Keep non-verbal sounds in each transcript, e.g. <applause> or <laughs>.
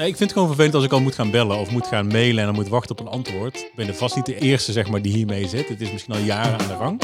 Nee, ik vind het gewoon vervelend als ik al moet gaan bellen of moet gaan mailen en dan moet wachten op een antwoord. Ik ben er vast niet de eerste zeg maar, die hiermee zit. Het is misschien al jaren aan de rang.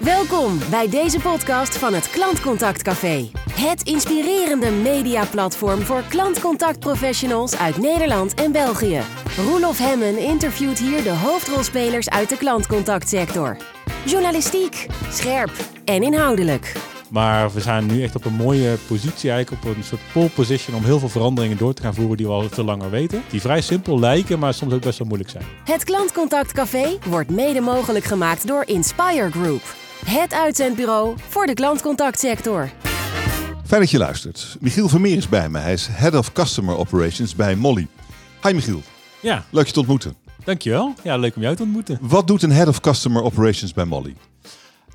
Welkom bij deze podcast van het Klantcontact Café. Het inspirerende mediaplatform voor klantcontactprofessionals uit Nederland en België. Roelof Hemmen interviewt hier de hoofdrolspelers uit de klantcontactsector. Journalistiek, scherp en inhoudelijk. Maar we zijn nu echt op een mooie positie, eigenlijk op een soort pole position om heel veel veranderingen door te gaan voeren die we al veel langer weten. Die vrij simpel lijken, maar soms ook best wel moeilijk zijn. Het Klantcontact Café wordt mede mogelijk gemaakt door Inspire Group. Het uitzendbureau voor de klantcontactsector. Fijn dat je luistert. Michiel Vermeer is bij me. Hij is Head of Customer Operations bij Molly. Hi Michiel, Ja, leuk je te ontmoeten. dankjewel. Ja, leuk om jou te ontmoeten. Wat doet een Head of Customer Operations bij Molly?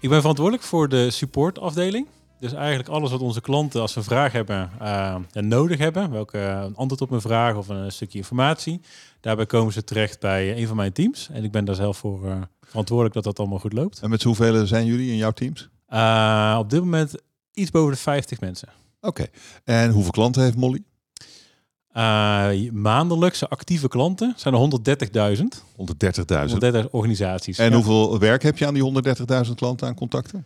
Ik ben verantwoordelijk voor de supportafdeling. Dus eigenlijk alles wat onze klanten als ze een vraag hebben eh, en nodig hebben, welke een antwoord op een vraag of een stukje informatie, daarbij komen ze terecht bij een van mijn teams. En ik ben daar zelf voor eh, verantwoordelijk dat dat allemaal goed loopt. En met hoeveel zijn jullie in jouw teams? Eh, op dit moment iets boven de 50 mensen. Oké. En hoeveel klanten heeft Molly? 130.000. Uh, maandelijkse actieve klanten zijn er 130.000. 130.000 organisaties. En ja. hoeveel werk heb je aan die 130.000 klanten aan contacten?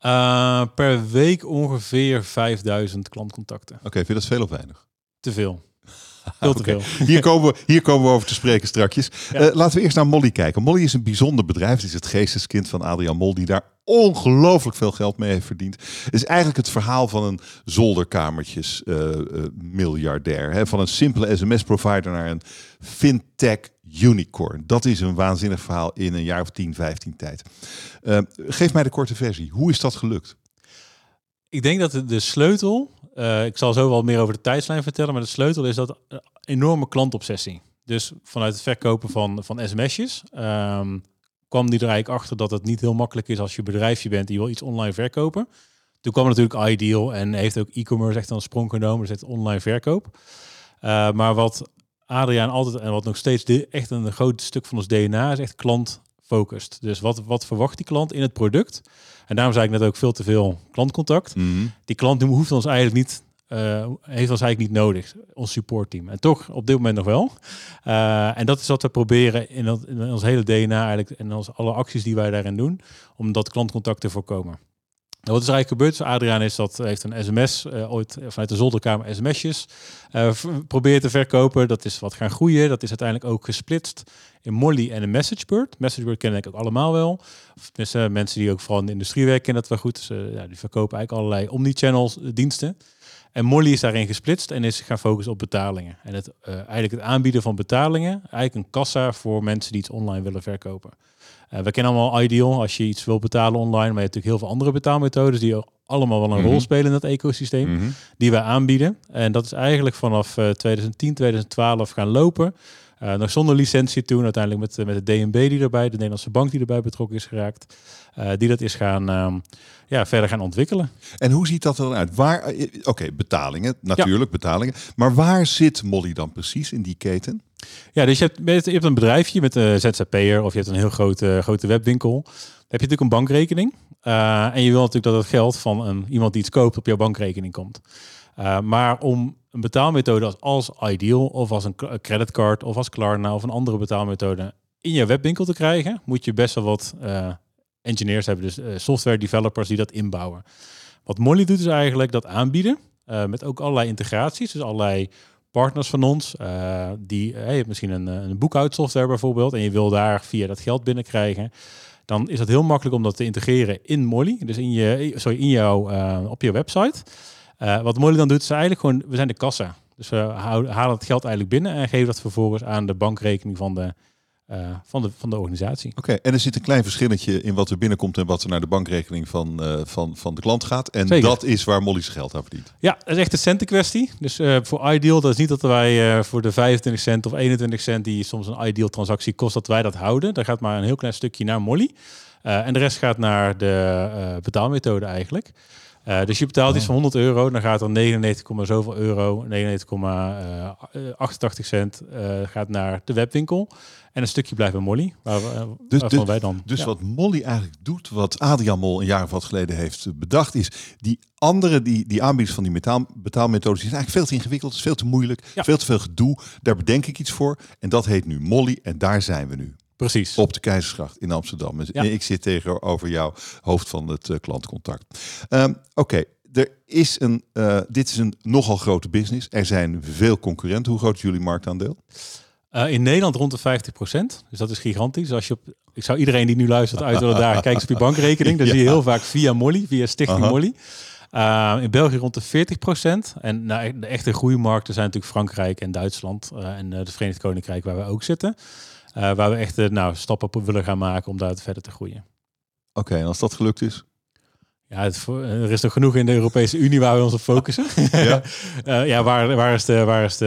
Uh, per week ongeveer 5000 klantcontacten. Oké, okay, vind je dat veel of weinig? Te veel. <laughs> Te okay. Hier komen, we, hier komen we over te spreken strakjes. Ja. Uh, laten we eerst naar Molly kijken. Molly is een bijzonder bedrijf. Het is het geesteskind van Adriaan Mol, die daar ongelooflijk veel geld mee heeft verdiend. Het is eigenlijk het verhaal van een zolderkamertjes uh, uh, miljardair. Hè? Van een simpele sms-provider naar een fintech unicorn. Dat is een waanzinnig verhaal in een jaar of 10, 15 tijd. Geef mij de korte versie. Hoe is dat gelukt? Ik denk dat de sleutel, uh, ik zal zo wel meer over de tijdslijn vertellen, maar de sleutel is dat uh, enorme klantobsessie. Dus vanuit het verkopen van, van sms'jes um, kwam die er eigenlijk achter dat het niet heel makkelijk is als je bedrijfje bent die wil iets online verkopen. Toen kwam natuurlijk Ideal en heeft ook e-commerce echt een sprong genomen, dus het online verkoop. Uh, maar wat Adriaan altijd en wat nog steeds de, echt een groot stuk van ons DNA is echt klantfocust. Dus wat, wat verwacht die klant in het product? En daarom zei ik net ook veel te veel klantcontact. Mm -hmm. Die klant hoeft ons eigenlijk niet, uh, heeft ons eigenlijk niet nodig, ons supportteam. En toch op dit moment nog wel. Uh, en dat is wat we proberen in, dat, in ons hele DNA eigenlijk en ons, alle acties die wij daarin doen, om dat klantcontact te voorkomen. Nou, wat is eigenlijk gebeurd? Dus Adriaan is dat heeft een sms uh, ooit vanuit de zolderkamer sms'jes uh, probeert te verkopen. Dat is wat gaan groeien. Dat is uiteindelijk ook gesplitst in Molly en een MessageBird. MessageBird kennen ik ook allemaal wel. Tenminste, mensen die ook vooral in de industrie werken dat wel goed. Dus, ja, die verkopen eigenlijk allerlei omnichannel diensten. En Molly is daarin gesplitst en is gaan focussen op betalingen. En het, eigenlijk het aanbieden van betalingen. Eigenlijk een kassa voor mensen die iets online willen verkopen. Uh, we kennen allemaal Ideal als je iets wil betalen online, maar je hebt natuurlijk heel veel andere betaalmethodes die allemaal wel een mm -hmm. rol spelen in dat ecosysteem, Mhm. die wij aanbieden. En dat is eigenlijk vanaf uh, 2010, 2012 gaan lopen. Uh, nog zonder licentie toen, uiteindelijk met, met de DNB die erbij, de Nederlandse bank die erbij betrokken is geraakt, uh, die dat is gaan, um, ja, verder gaan ontwikkelen. En hoe ziet dat dan uit? Waar, eh, Oké, okay, betalingen, natuurlijk ja. betalingen. Maar waar zit Molly dan precies in die keten? Ja, dus je hebt, je hebt een bedrijfje met een ZZP'er of je hebt een heel grote, grote webwinkel. Dan heb je natuurlijk een bankrekening. Uh, en je wil natuurlijk dat het geld van een, iemand die iets koopt op jouw bankrekening komt. Maar om een betaalmethode als, Ideal of als een creditcard of als Klarna of een andere betaalmethode in je webwinkel te krijgen, moet je best wel wat uh, engineers hebben, dus uh, software developers die dat inbouwen. Wat Molly doet is eigenlijk dat aanbieden uh, met ook allerlei integraties, dus allerlei partners van ons, die uh, je hebt misschien een, een boekhoudsoftware bijvoorbeeld en je wil daar via dat geld binnenkrijgen, dan is het heel makkelijk om dat te integreren in Molly, dus in je, sorry, in jou, uh, op je website. Uh, wat Molly dan doet, is eigenlijk gewoon, we zijn de kassa. Dus we halen het geld eigenlijk binnen en geven dat vervolgens aan de bankrekening van de, uh, van de, van de organisatie. Oké, okay, en er zit een klein verschilletje in wat er binnenkomt en wat er naar de bankrekening van, uh, van, van de klant gaat. En Zeker. dat is waar Molly zijn geld aan verdient. Ja, dat is echt een centenkwestie. Dus uh, voor Ideal, dat is niet dat wij voor de 25 cent of 21 cent die soms een Ideal transactie kost, dat wij dat houden. Daar gaat maar een heel klein stukje naar Molly. en de rest gaat naar de betaalmethode eigenlijk. Uh, dus je betaalt Oh. iets van 100 euro, dan gaat er 99, komma zoveel euro, 99,88 cent eh, gaat naar de webwinkel. En een stukje blijft bij Molly, waar we, eh, Dus- dus- wij dan... Dus ja. wat Molly eigenlijk doet, wat Adriaan Mol een jaar of wat geleden heeft eh, bedacht, is die andere, die, die aanbieders van die betaalmethodes, die zijn eigenlijk veel te ingewikkeld, is veel te moeilijk, Ja. veel te veel gedoe. Daar bedenk ik iets voor. En dat heet nu Molly. En daar zijn we nu. Precies. Op de Keizersgracht in Amsterdam. Dus Ja. Ik zit tegenover jou, hoofd van het eh, klantcontact. Ehm, Oké, er is een, eh, dit is een nogal grote business. Er zijn veel concurrenten. Hoe groot is jullie marktaandeel? Eh, in Nederland rond de 50%. Dus dat is gigantisch. Als je op, ik zou iedereen die nu luistert uit willen dagen, kijk eens op je bankrekening. Dan <laughs> Ja. zie je heel vaak via Molly, via Stichting Aha. Molly. Uh, in België rond de 40%. En nou, de echte groeimarkten zijn natuurlijk Frankrijk en Duitsland. uh, en het Verenigd Koninkrijk waar we ook zitten. Uh, waar we echt nou, stappen op willen gaan maken om daar verder te groeien. Oké, okay, en als dat gelukt is? Ja, het, er is nog genoeg in de Europese Unie waar we ons op focussen. <laughs> Ja, uh, <laughs> ja waar, waar is, de, waar is de,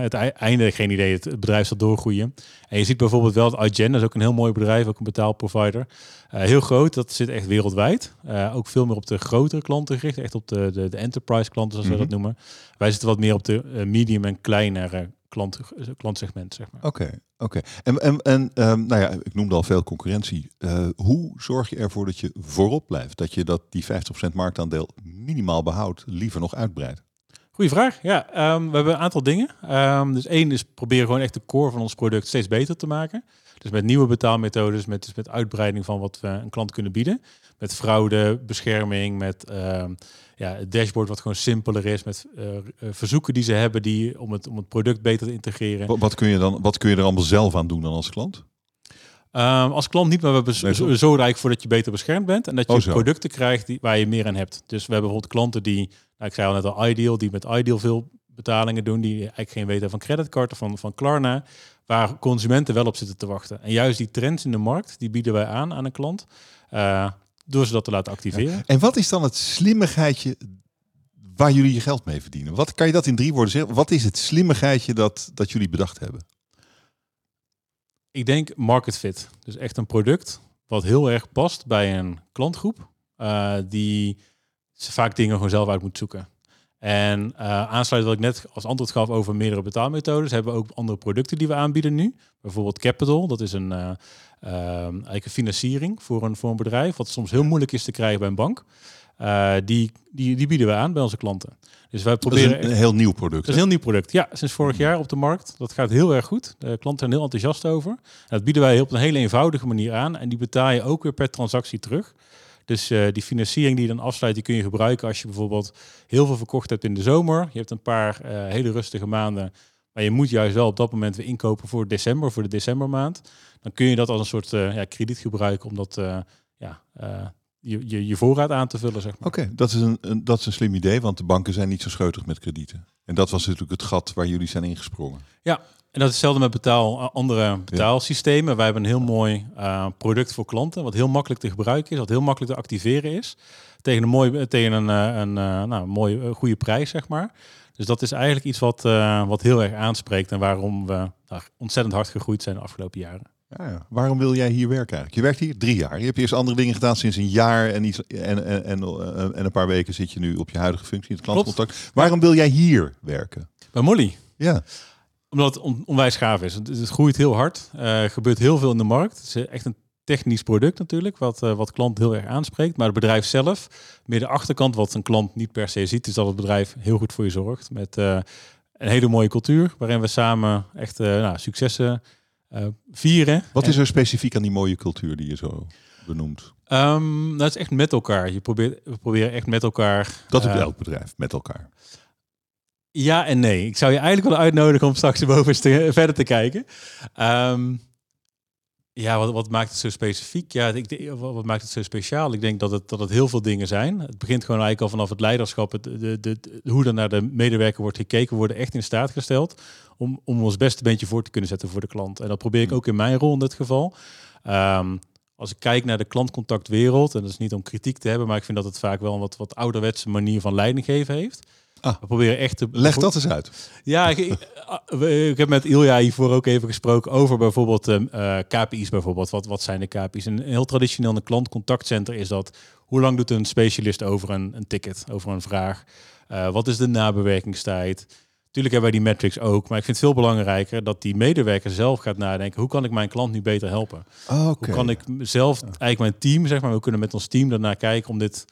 het einde? Geen idee. Het, het bedrijf zal doorgroeien. En je ziet bijvoorbeeld wel dat iGen, dat is ook een heel mooi bedrijf, ook een betaalprovider. Uh, heel groot, dat zit echt wereldwijd. Uh, ook veel meer op de grotere klanten gericht, echt op de, de, de enterprise klanten, zoals mm -hmm. we dat noemen. Wij zitten wat meer op de medium en kleinere klant, klantsegment, zeg maar. Oké, okay, oké. Okay. En, en, en um, nou ja, ik noemde al veel concurrentie. Uh, hoe zorg je ervoor dat je voorop blijft? Dat je dat die 50% marktaandeel minimaal behoudt, liever nog uitbreidt? Goeie vraag. Ja, um, we hebben een aantal dingen. Um, dus één is proberen gewoon echt de core van ons product steeds beter te maken. Dus met nieuwe betaalmethodes, met, dus met uitbreiding van wat we een klant kunnen bieden. Met fraude, bescherming, met uh, ja, het dashboard wat gewoon simpeler is. Met uh, verzoeken die ze hebben die, om, het, om het product beter te integreren. Wat, wat, kun je dan, wat kun je er allemaal zelf aan doen dan als klant? Um, als klant niet, maar we hebben nee, zo rijk voor dat je beter beschermd bent. En dat je oh, producten krijgt die, waar je meer aan hebt. Dus we hebben bijvoorbeeld klanten die, nou, ik zei al net al, Ideal, die met Ideal veel betalingen doen. Die eigenlijk geen weten van creditcard of van, van Klarna. Waar consumenten wel op zitten te wachten. En juist die trends in de markt, die bieden wij aan aan een klant. Uh, door ze dat te laten activeren. Ja. En wat is dan het slimmigheidje waar jullie je geld mee verdienen? Wat kan je dat in drie woorden zeggen? Wat is het slimmigheidje dat, dat jullie bedacht hebben? Ik denk market fit. Dus echt een product wat heel erg past bij een klantgroep. Uh, die ze vaak dingen gewoon zelf uit moet zoeken. En uh, aansluitend wat ik net als antwoord gaf over meerdere betaalmethodes, hebben we ook andere producten die we aanbieden nu. Bijvoorbeeld Capital, dat is een, uh, uh, eigenlijk een financiering voor een, voor een bedrijf, wat soms heel moeilijk is te krijgen bij een bank. Uh, die, die, die bieden we aan bij onze klanten. Dus wij proberen. Dat is een, een heel nieuw product. Dat is een heel nieuw product. Ja, sinds vorig jaar op de markt. Dat gaat heel erg goed. De klanten zijn heel enthousiast over. En dat bieden wij op een hele eenvoudige manier aan. En die betaal je ook weer per transactie terug. Dus uh, die financiering die je dan afsluit, die kun je gebruiken als je bijvoorbeeld heel veel verkocht hebt in de zomer. Je hebt een paar uh, hele rustige maanden. Maar je moet juist wel op dat moment weer inkopen voor december, voor de decembermaand. Dan kun je dat als een soort uh, ja, krediet gebruiken om dat ja, je, je, je voorraad aan te vullen. Zeg maar. Oké, okay, dat, is een, een, dat is een slim idee, want de banken zijn niet zo scheutig met kredieten. En dat was natuurlijk het gat waar jullie zijn ingesprongen. Ja, en dat is hetzelfde met betaal, andere betaalsystemen. Wij hebben een heel mooi uh, product voor klanten, wat heel makkelijk te gebruiken is, wat heel makkelijk te activeren is. Tegen een, mooi, tegen een, een, een nou, mooie, goede prijs, zeg maar. Dus dat is eigenlijk iets wat, uh, wat heel erg aanspreekt en waarom we nou, ontzettend hard gegroeid zijn de afgelopen jaren. Ja, ja. Waarom wil jij hier werken eigenlijk? Je werkt hier drie jaar. Je hebt eerst andere dingen gedaan sinds een jaar en, iets, en, en, en, en een paar weken zit je nu op je huidige functie, het klantcontact. Klopt. Waarom wil jij hier werken? Bij Molly. Ja. Omdat het on, onwijs gaaf is. Het, het groeit heel hard. Uh, er gebeurt heel veel in de markt. Het is echt een technisch product natuurlijk, wat, uh, wat klant heel erg aanspreekt. Maar het bedrijf zelf, meer de achterkant, wat een klant niet per se ziet, is dat het bedrijf heel goed voor je zorgt. Met uh, een hele mooie cultuur, waarin we samen echt nou, successen vieren. Wat is er specifiek aan die mooie cultuur die je zo benoemt? Um, dat is echt met elkaar. Je probeert, we proberen echt met elkaar. Dat doet elk bedrijf, met elkaar. Ja en nee. Ik zou je eigenlijk willen uitnodigen om straks boven eens te, verder te kijken. Um, ja, wat, wat, maakt het zo specifiek? Ja, ik, wat, wat, maakt het zo speciaal? Ik denk dat het, dat het heel veel dingen zijn. Het begint gewoon eigenlijk al vanaf het leiderschap, het, de, de, de, hoe er naar de medewerker wordt gekeken, worden echt in staat gesteld om, om ons best een beetje voor te kunnen zetten voor de klant. En dat probeer ik ook in mijn rol in dit geval. Um, als ik kijk naar de klantcontactwereld, en dat is niet om kritiek te hebben, maar ik vind dat het vaak wel een wat, wat ouderwetse manier van leiding geven heeft. Ah. We proberen echt te... Leg dat eens uit. Ja, ik, ik, ik heb met Ilja hiervoor ook even gesproken over bijvoorbeeld um, uh, KPI's bijvoorbeeld. Wat, wat zijn de KPI's? Een heel traditioneel een klantcontactcenter is dat... Hoe lang doet een specialist over een, een ticket, over een vraag? Uh, wat is de nabewerkingstijd? Tuurlijk hebben wij die metrics ook, maar ik vind het veel belangrijker dat die medewerker zelf gaat nadenken: hoe kan ik mijn klant nu beter helpen? Okay. Hoe kan ik zelf, eigenlijk mijn team, zeg maar, we kunnen met ons team daarnaar kijken om dit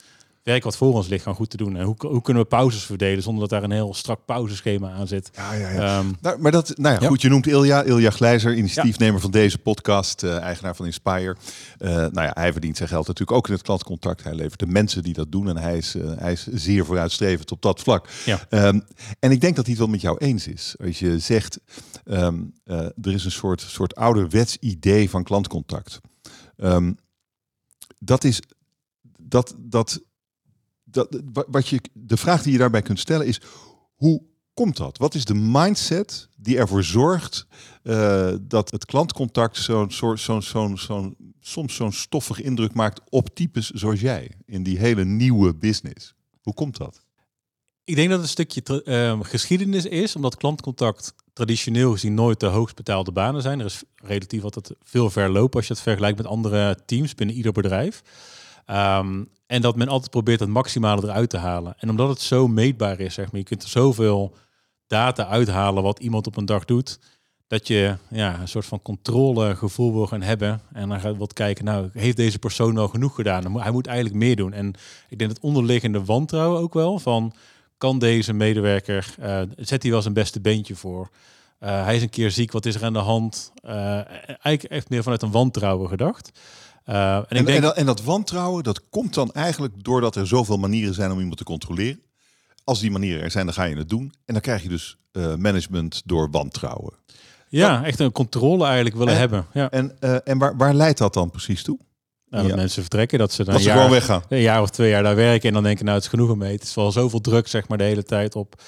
werk wat voor ons ligt gaan goed te doen. En hoe, hoe kunnen we pauzes verdelen zonder dat daar een heel strak pauzeschema aan zit. Ja, ja, ja. Um, nou, maar dat, nou ja, ja, goed, je noemt Ilja, Ilja Glijzer, initiatiefnemer van deze podcast, uh, eigenaar van Inspire. Uh, nou ja, hij verdient zijn geld natuurlijk ook in het klantcontact. Hij levert de mensen die dat doen en hij is, uh, hij is zeer vooruitstrevend op dat vlak. Ja. Um, en ik denk dat hij het wel met jou eens is. Als je zegt, um, er is een soort, soort ouderwets idee van klantcontact. dat is dat, dat dat, wat je, de vraag die je daarbij kunt stellen is: hoe komt dat? Wat is de mindset die ervoor zorgt uh, dat het klantcontact zo'n soort, zo'n, zo'n, soms zo'n stoffige indruk maakt op types zoals jij in die hele nieuwe business? Hoe komt dat? Ik denk dat het een stukje uh, geschiedenis is, omdat klantcontact traditioneel gezien nooit de hoogst betaalde banen zijn. Er is relatief altijd veel verloop als je het vergelijkt met andere teams binnen ieder bedrijf. Um, en dat men altijd probeert het maximale eruit te halen. En omdat het zo meetbaar is, zeg maar, je kunt er zoveel data uithalen wat iemand op een dag doet, dat je ja, een soort van controlegevoel wil gaan hebben. En dan gaat wat kijken, nou, heeft deze persoon wel genoeg gedaan? Hij moet eigenlijk meer doen. En ik denk het onderliggende wantrouwen ook wel van, kan deze medewerker, uh, zet hij wel zijn beste beentje voor? Uh, hij is een keer ziek, wat is er aan de hand? Uh, eigenlijk echt meer vanuit een wantrouwen gedacht. Uh, en, en, ik denk... en, dat, en, dat, wantrouwen, dat komt dan eigenlijk doordat er zoveel manieren zijn om iemand te controleren. Als die manieren er zijn, dan ga je het doen. En dan krijg je dus uh, management door wantrouwen. Ja, echt een controle eigenlijk willen en, hebben. Ja. En, uh, en waar, waar leidt dat dan precies toe? Nou, dat ja. mensen vertrekken, dat ze dan dat ze jaar, gewoon weggaan. een jaar of twee jaar daar werken en dan denken, nou het is genoeg mee. Het is wel zoveel druk zeg maar de hele tijd op.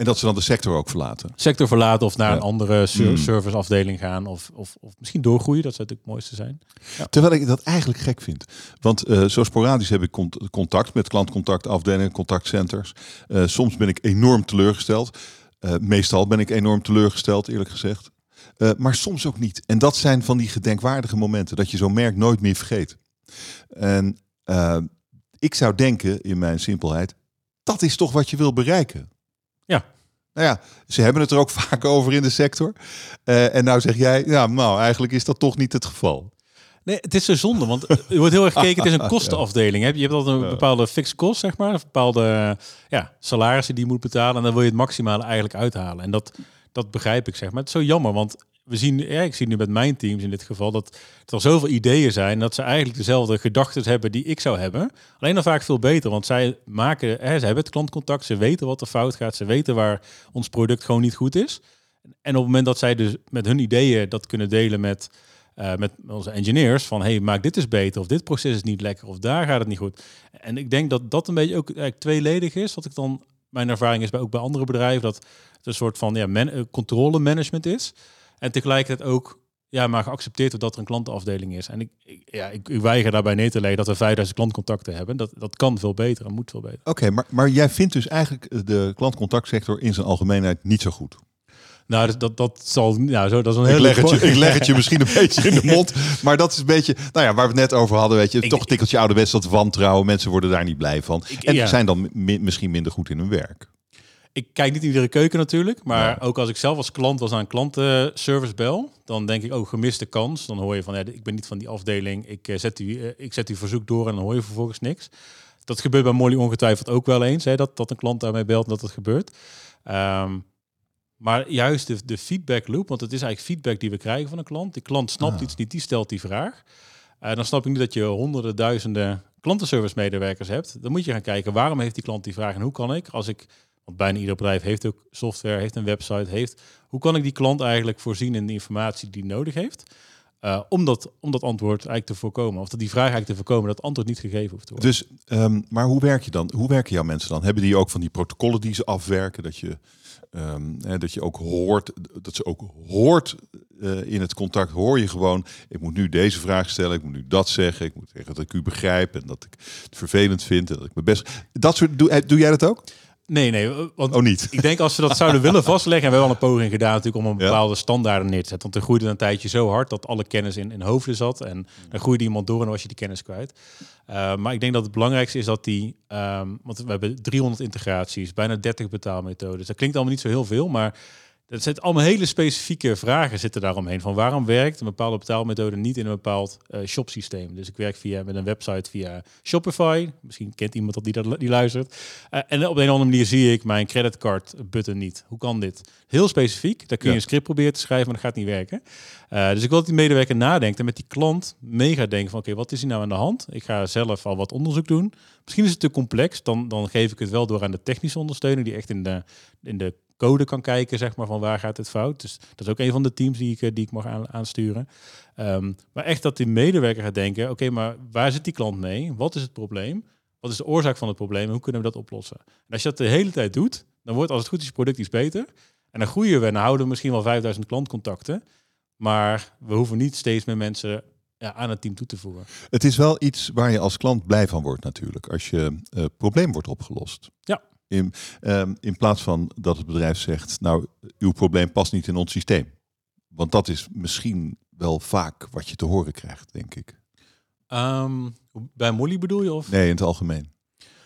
En dat ze dan de sector ook verlaten. Sector verlaten of naar ja. een andere ser serviceafdeling gaan. Of, of, of misschien doorgroeien. Dat zou natuurlijk het mooiste zijn. Ja. Terwijl ik dat eigenlijk gek vind. Want uh, zo sporadisch heb ik cont contact met klantcontactafdelingen, contactcenters. Uh, soms ben ik enorm teleurgesteld. Uh, meestal ben ik enorm teleurgesteld, eerlijk gezegd. maar soms ook niet. En dat zijn van die gedenkwaardige momenten. Dat je zo'n merk nooit meer vergeet. En ik zou denken, in mijn simpelheid... Dat is toch wat je wil bereiken. Ja. Nou ja, ze hebben het er ook <laughs> vaak over in de sector. Uh, en nou zeg jij, ja, nou, eigenlijk is dat toch niet het geval. Nee, het is zo zonde, want er wordt heel erg gekeken, het is <laughs> een kostenafdeling. Je hebt altijd een bepaalde fixed kost, zeg maar. Een bepaalde ja, salarissen die je moet betalen. En dan wil je het maximale eigenlijk uithalen. En dat, dat begrijp ik, zeg maar. Het is zo jammer, want we zien, ik zie nu met mijn teams in dit geval, dat er zoveel ideeën zijn dat ze eigenlijk dezelfde gedachten hebben die ik zou hebben. Alleen dan vaak veel beter, want zij maken, hè, ze hebben het klantcontact, ze weten wat er fout gaat, ze weten waar ons product gewoon niet goed is. En op het moment dat zij dus met hun ideeën dat kunnen delen met, uh, met onze engineers, van hey, maak dit is beter, of dit proces is niet lekker, of daar gaat het niet goed. En ik denk dat dat een beetje ook eigenlijk tweeledig is, wat ik dan, mijn ervaring is bij, ook bij andere bedrijven, dat het een soort van ja, controle management is. En tegelijkertijd ook ja, maar geaccepteerd wordt dat er een klantenafdeling is. En ik, ik ja, ik, ik, weiger daarbij neer te leggen dat we 5000 klantcontacten hebben. Dat, dat kan veel beter en moet veel beter. Oké, okay, maar, maar jij vindt dus eigenlijk de klantcontactsector in zijn algemeenheid niet zo goed? Nou, dat, dat, dat zal. Ja, zo, dat is een hele. Ik leg, het je, ik leg het je <laughs> misschien een beetje in de mond. Maar dat is een beetje. Nou ja, waar we het net over hadden. Weet je, ik, toch tikkeltje ouderwets dat wantrouwen. Mensen worden daar niet blij van. Ik, en ja. zijn dan mi misschien minder goed in hun werk. Ik kijk niet iedere keuken natuurlijk, maar ja. ook als ik zelf als klant was aan een klantenservice bel, dan denk ik, oh, gemiste kans. Dan hoor je van, ja, ik ben niet van die afdeling, ik, uh, zet, u, uh, ik zet uw verzoek door en dan hoor je vervolgens niks. Dat gebeurt bij Molly ongetwijfeld ook wel eens, hè, dat, dat een klant daarmee belt en dat het gebeurt. Um, maar juist de, de feedback loop, want het is eigenlijk feedback die we krijgen van een klant. Die klant snapt ah. iets niet, die stelt die vraag. Uh, dan snap ik niet dat je honderden, duizenden klantenservice medewerkers hebt. Dan moet je gaan kijken, waarom heeft die klant die vraag en hoe kan ik, als ik want bijna ieder bedrijf heeft ook software, heeft een website, heeft. Hoe kan ik die klant eigenlijk voorzien in de informatie die nodig heeft? Uh, om, dat, om dat antwoord eigenlijk te voorkomen. Of dat die vraag eigenlijk te voorkomen, dat antwoord niet gegeven hoeft te worden. Dus, um, maar hoe werk je dan? Hoe werken jouw mensen dan? Hebben die ook van die protocollen die ze afwerken? Dat je, um, hè, dat je ook hoort, dat ze ook hoort uh, in het contact, hoor je gewoon, ik moet nu deze vraag stellen, ik moet nu dat zeggen, ik moet zeggen dat ik u begrijp en dat ik het vervelend vind en dat ik me best. Dat soort, doe, doe jij dat ook? Nee, nee. Want Oh, niet? ik denk als ze dat zouden willen <laughs> vastleggen, en we hebben al een poging gedaan natuurlijk om een bepaalde standaarden neer te zetten. Want er groeide een tijdje zo hard dat alle kennis in, in hoofden zat. En dan groeide iemand door en dan was je die kennis kwijt. Uh, maar ik denk dat het belangrijkste is dat die, um, want we hebben 300 integraties, bijna 30 betaalmethodes. Dat klinkt allemaal niet zo heel veel, maar dat zit allemaal hele specifieke vragen zitten daaromheen. Van waarom werkt een bepaalde betaalmethode niet in een bepaald uh, shopsysteem? Dus ik werk via met een website via Shopify. Misschien kent iemand dat die, dat, die luistert. Uh, en op een of andere manier zie ik mijn creditcard button niet. Hoe kan dit? Heel specifiek. Daar kun je ja. een script proberen te schrijven, maar dat gaat niet werken. Uh, dus ik wil dat die medewerker nadenkt en met die klant mee gaat denken van oké, okay, wat is hier nou aan de hand? Ik ga zelf al wat onderzoek doen. Misschien is het te complex. Dan, dan geef ik het wel door aan de technische ondersteuner die echt in de, in de code kan kijken, zeg maar, van waar gaat het fout. Dus dat is ook een van de teams die ik, die ik mag aan, aansturen. Um, maar echt dat die medewerker gaat denken, oké, okay, maar waar zit die klant mee? Wat is het probleem? Wat is de oorzaak van het probleem? En hoe kunnen we dat oplossen? En als je dat de hele tijd doet, dan wordt als het goed is je product iets beter. En dan groeien we en dan houden we misschien wel 5000 klantcontacten. Maar we hoeven niet steeds meer mensen ja, aan het team toe te voegen. Het is wel iets waar je als klant blij van wordt natuurlijk. Als je uh, probleem wordt opgelost. Ja. In, um, in plaats van dat het bedrijf zegt, nou, uw probleem past niet in ons systeem. Want dat is misschien wel vaak wat je te horen krijgt, denk ik. Um, bij Molly bedoel je? Of? Nee, in het algemeen.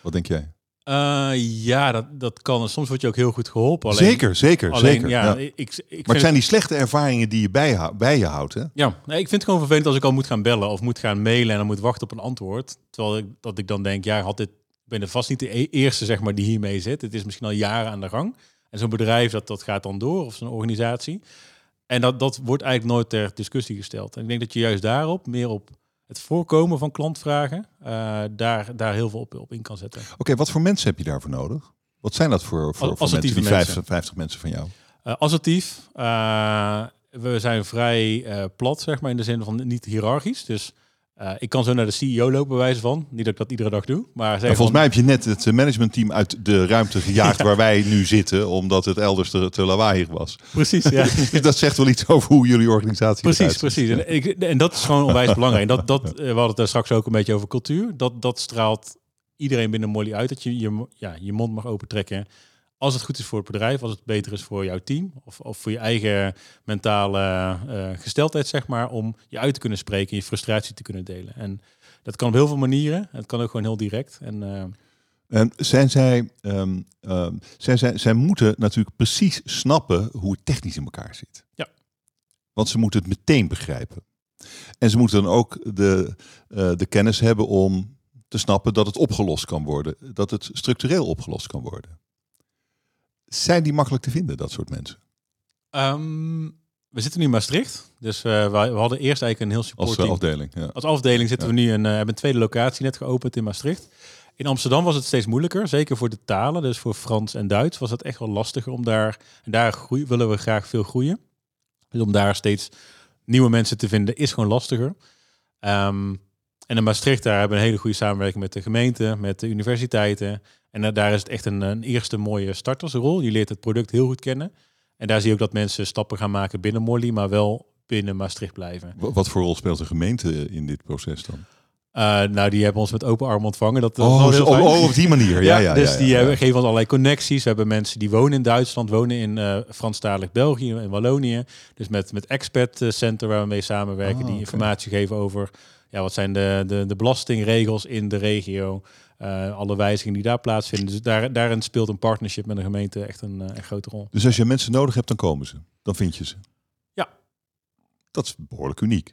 Wat denk jij? Uh, ja, dat, dat kan. Soms word je ook heel goed geholpen. Alleen, zeker, zeker, alleen, zeker. Ja, ja. Ik, ik, ik maar het zijn die slechte ervaringen die je bij, je, bij je houdt, hè? Ja, nee, ik vind het gewoon vervelend als ik al moet gaan bellen of moet gaan mailen en dan moet wachten op een antwoord. Terwijl ik, dat ik dan denk, ja, had dit, ben er vast niet de e- eerste zeg maar, die hiermee zit. Het is misschien al jaren aan de gang. En zo'n bedrijf, dat, dat gaat dan door, of zo'n organisatie. En dat, dat wordt eigenlijk nooit ter discussie gesteld. En ik denk dat je juist daarop, meer op het voorkomen van klantvragen, uh, daar, daar heel veel op, op in kan zetten. Oké, okay, wat voor mensen heb je daarvoor nodig? Wat zijn dat voor, voor, voor mensen, die mensen. 50, 50 mensen van jou? Uh, assertief. Uh, we zijn vrij plat, zeg maar, in de zin van niet hiërarchisch. Dus uh, ik kan zo naar de CEO lopen, wijze van. Niet dat ik dat iedere dag doe. Maar en volgens van... mij heb je net het managementteam uit de ruimte gejaagd <laughs> ja. waar wij nu zitten, omdat het elders te, te lawaaiig was. Precies, ja. <laughs> dus dat zegt wel iets over hoe jullie organisatie Precies, precies. En, ik, en dat is gewoon onwijs <laughs> belangrijk. Dat, dat, we hadden het daar straks ook een beetje over cultuur. Dat, dat straalt iedereen binnen Molly uit. Dat je je, ja, je mond mag opentrekken als het goed is voor het bedrijf, als het beter is voor jouw team of, of voor je eigen mentale uh, gesteldheid, zeg maar, om je uit te kunnen spreken en je frustratie te kunnen delen. En dat kan op heel veel manieren. Het kan ook gewoon heel direct. En, uh, en zijn zij, um, um, zijn zij, zij moeten natuurlijk precies snappen hoe het technisch in elkaar zit. Ja. Want ze moeten het meteen begrijpen. En ze moeten dan ook de, uh, de kennis hebben om te snappen dat het opgelost kan worden. Dat het structureel opgelost kan worden. Zijn die makkelijk te vinden, dat soort mensen? Um, we zitten nu in Maastricht. Dus uh, we, hadden eerst eigenlijk een heel support Als uh, afdeling, ja. Als afdeling zitten ja. we nu een, uh, hebben een tweede locatie net geopend in Maastricht. In Amsterdam was het steeds moeilijker, zeker voor de talen. Dus voor Frans en Duits was het echt wel lastiger om daar... En daar groei, willen we graag veel groeien. Dus om daar steeds nieuwe mensen te vinden is gewoon lastiger. Um, en in Maastricht daar hebben we een hele goede samenwerking met de gemeente, met de universiteiten. En uh, daar is het echt een, een, eerste mooie startersrol. Je leert het product heel goed kennen. En daar zie je ook dat mensen stappen gaan maken binnen Molly, maar wel binnen Maastricht blijven. Wat voor rol speelt de gemeente in dit proces dan? Uh, nou, die hebben ons met open arm ontvangen. Dat, oh, heel oh, oh, op die manier. Ja, ja, dus ja, die hebben, geven ons allerlei connecties. We hebben mensen die wonen in Duitsland, wonen in uh, Franstalig België, in Wallonië. Dus met, met Expert Center waar we mee samenwerken, oh, die informatie geven over ja, wat zijn de, de, de belastingregels in de regio. Uh, alle wijzigingen die daar plaatsvinden. Dus daar, daarin speelt een partnership met de gemeente echt een, uh, een grote rol. Dus als je mensen nodig hebt, dan komen ze. Dan vind je ze. Ja. Dat is behoorlijk uniek.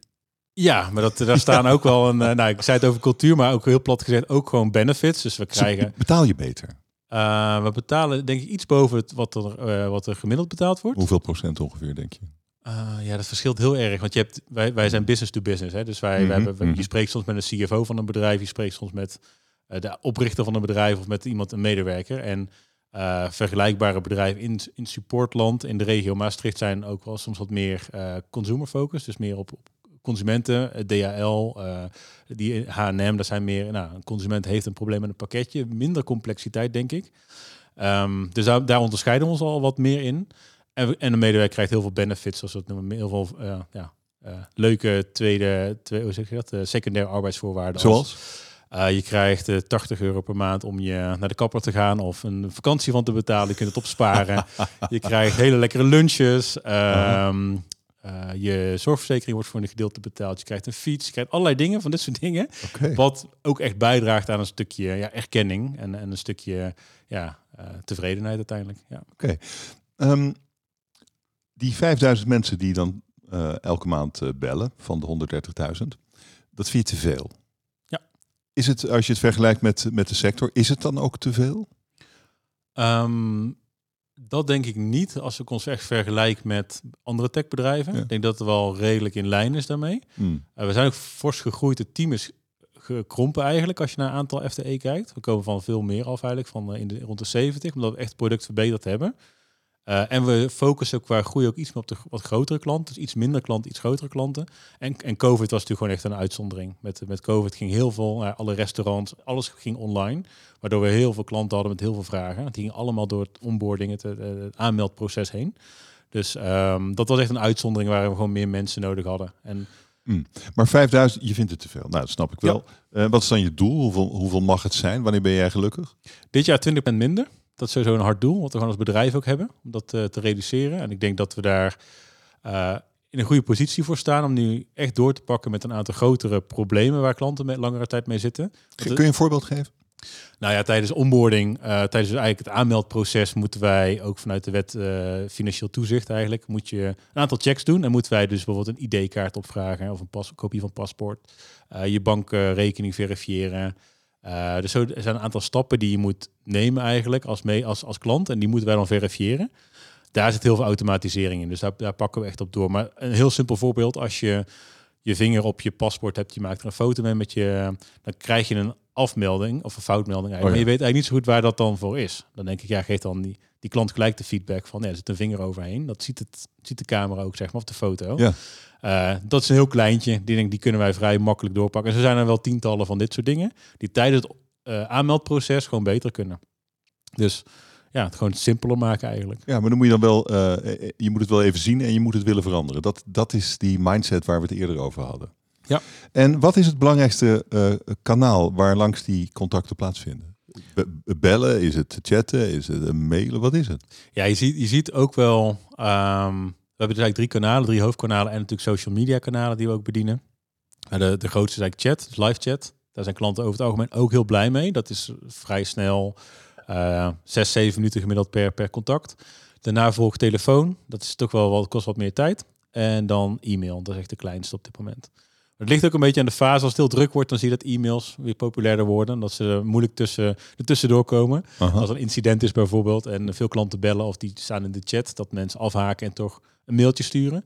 Ja, maar dat, daar staan ook wel een. Uh, nou, ik zei het over cultuur, maar ook heel plat gezegd ook gewoon benefits. Dus we krijgen. Ze betaal je beter? Uh, we betalen denk ik iets boven het, wat, er, uh, wat er gemiddeld betaald wordt. Hoeveel procent ongeveer, denk je? Uh, ja, dat verschilt heel erg. Want je hebt, wij, wij zijn business to business. Hè? Dus wij, mm -hmm, wij hebben, je spreekt soms met een CFO van een bedrijf, je spreekt soms met uh, de oprichter van een bedrijf of met iemand, een medewerker. En uh, vergelijkbare bedrijven in, in supportland, in de regio Maastricht, zijn ook wel soms wat meer consumer focus. Dus meer op, op consumenten, DHL, die H&M, dat zijn meer, nou, een consument heeft een probleem met een pakketje. Minder complexiteit, denk ik. Um, dus daar, daar onderscheiden we ons al wat meer in. En, en de medewerker krijgt heel veel benefits, zoals het noemen, heel veel uh, ja, uh, leuke tweede, tweede, hoe zeg je dat, uh, secundaire arbeidsvoorwaarden. Zoals? Je krijgt uh, 80 euro per maand om je naar de kapper te gaan of een vakantie van te betalen. Je kunt het opsparen. <laughs> je krijgt hele lekkere lunches. Um, uh, je zorgverzekering wordt voor een gedeelte betaald. Je krijgt een fiets. Je krijgt allerlei dingen van dit soort dingen. Okay. Wat ook echt bijdraagt aan een stukje ja, erkenning en, en een stukje ja, uh, tevredenheid uiteindelijk. Ja. Oké. Okay. Um, die 5000 mensen die dan uh, elke maand bellen van de 130.000, dat vind je te veel. Ja. Is het, als je het vergelijkt met, met de sector, is het dan ook te veel? Um, dat denk ik niet als ik ons echt vergelijk met andere techbedrijven. Ja. Ik denk dat het wel redelijk in lijn is daarmee. Hmm. Uh, we zijn ook fors gegroeid. Het team is gekrompen eigenlijk als je naar aantal FTE kijkt. We komen van veel meer af eigenlijk, van in de, rond de 70, omdat we echt het product verbeterd hebben. Uh, en we focussen ook qua groei ook iets meer op de wat grotere klanten. Dus iets minder klanten, iets grotere klanten. En, en COVID was natuurlijk gewoon echt een uitzondering. Met, met COVID ging heel veel, uh, alle restaurants, alles ging online. Waardoor we heel veel klanten hadden met heel veel vragen. Het ging allemaal door het onboarding, het, het aanmeldproces heen. Dus um, dat was echt een uitzondering waar we gewoon meer mensen nodig hadden. En, mm. Maar 5000, je vindt het te veel. Nou, dat snap ik wel. Ja. Uh, wat is dan je doel? Hoeveel, hoeveel mag het zijn? Wanneer ben jij gelukkig? Dit jaar 20% minder. Dat is sowieso een hard doel, wat we gewoon als bedrijf ook hebben, om dat uh, te reduceren. En ik denk dat we daar uh, in een goede positie voor staan om nu echt door te pakken met een aantal grotere problemen waar klanten met langere tijd mee zitten. Kun je een voorbeeld geven? Nou ja, tijdens onboarding, uh, tijdens eigenlijk het aanmeldproces moeten wij ook vanuit de wet uh, financieel toezicht eigenlijk, moet je een aantal checks doen. En moeten wij dus bijvoorbeeld een ID-kaart opvragen of een pas, kopie van paspoort, uh, je bankrekening verifiëren. Uh, dus zo, er zijn een aantal stappen die je moet nemen eigenlijk als, mee, als, als klant. En die moeten wij dan verifiëren. Daar zit heel veel automatisering in. Dus daar, daar pakken we echt op door. Maar een heel simpel voorbeeld. Als je je vinger op je paspoort hebt, je maakt er een foto mee met je... Dan krijg je een afmelding of een foutmelding eigenlijk. Oh ja. Maar je weet eigenlijk niet zo goed waar dat dan voor is. Dan denk ik, ja, geef dan die, die klant gelijk de feedback van... Ja, er zit een vinger overheen. Dat ziet, het, ziet de camera ook, zeg maar, of de foto. Ja. Uh, dat is een heel kleintje. Die, denk, die kunnen wij vrij makkelijk doorpakken. En zo zijn er wel tientallen van dit soort dingen. Die tijdens het uh, aanmeldproces gewoon beter kunnen. Dus ja, het gewoon simpeler maken eigenlijk. Ja, maar dan moet je dan wel, uh, je moet het wel even zien en je moet het willen veranderen. Dat, dat is die mindset waar we het eerder over hadden. Ja. En wat is het belangrijkste uh, kanaal waar langs die contacten plaatsvinden? Be bellen, is het chatten, is het mailen, wat is het? Ja, je ziet, je ziet ook wel, um, we hebben dus eigenlijk drie kanalen, drie hoofdkanalen en natuurlijk social media kanalen die we ook bedienen. De, de grootste is eigenlijk chat, dus live chat. Daar zijn klanten over het algemeen ook heel blij mee. Dat is vrij snel, uh, zes, zeven minuten gemiddeld per, per contact. Daarna volgt telefoon, dat is toch wel wat, kost wat meer tijd. En dan e-mail, dat is echt de kleinste op dit moment. Het ligt ook een beetje aan de fase. Als het heel druk wordt, dan zie je dat e-mails weer populairder worden. Dat ze moeilijk tussen, er tussendoor komen. Aha. Als er een incident is bijvoorbeeld en veel klanten bellen of die staan in de chat, dat mensen afhaken en toch een mailtje sturen.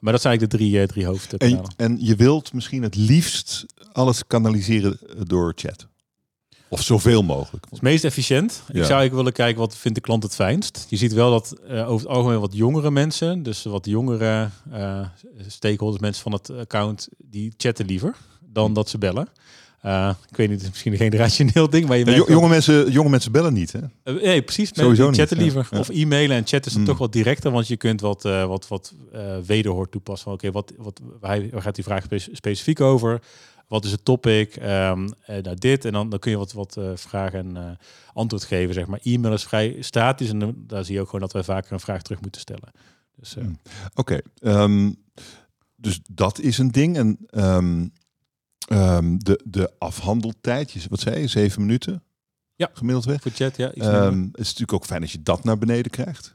Maar dat zijn eigenlijk de drie, uh, drie hoofdkanalen. En, en je wilt misschien het liefst alles kanaliseren door chat. Of zoveel mogelijk. Het meest efficiënt. Ja. Ik zou eigenlijk willen kijken wat vindt de klant het fijnst. Je ziet wel dat uh, over het algemeen wat jongere mensen, dus wat jongere uh, stakeholders, mensen van het account, die chatten liever dan dat ze bellen. Uh, ik weet niet, het is misschien een generationeel ding, maar je ja, jonge, mensen, jonge mensen bellen niet, hè? Uh, nee, precies. Sowieso chatten niet, liever. Ja. Of e-mailen en chat is dan mm. toch wat directer, want je kunt wat, uh, wat, wat wederhoor toepassen. Van, Oké, okay, wat, wat, waar, waar gaat die vraag spe specifiek over? Wat is het topic? Um, nou, dit. En dan, dan kun je wat, wat vragen en antwoord geven, zeg maar. E-mail is vrij statisch en dan, daar zie je ook gewoon dat wij vaker een vraag terug moeten stellen. Dus, mm. Oké, okay. um, dus dat is een ding. En um, Um, de, de afhandeltijd, wat zei je, zeven minuten? Ja, gemiddeld weg. Voor chat, ja. Um, het is natuurlijk ook fijn als je dat naar beneden krijgt.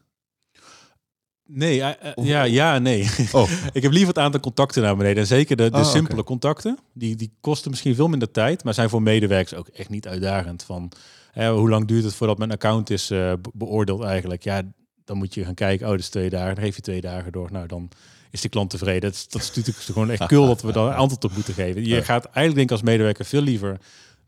Nee, uh, uh, ja, ja, nee. Oh. <laughs> ik heb liever het aantal contacten naar beneden. En zeker de, de ah, simpele okay. contacten. Die, die kosten misschien veel minder tijd, maar zijn voor medewerkers ook echt niet uitdagend. Van hè, hoe lang duurt het voordat mijn account is uh, beoordeeld eigenlijk? Ja, dan moet je gaan kijken. Oh, dat is twee dagen. Dan geef je twee dagen door. Nou, dan is de klant tevreden. Dat is, dat is natuurlijk gewoon echt cool dat we daar <laughs> antwoord op moeten geven. Je gaat eigenlijk denk ik als medewerker veel liever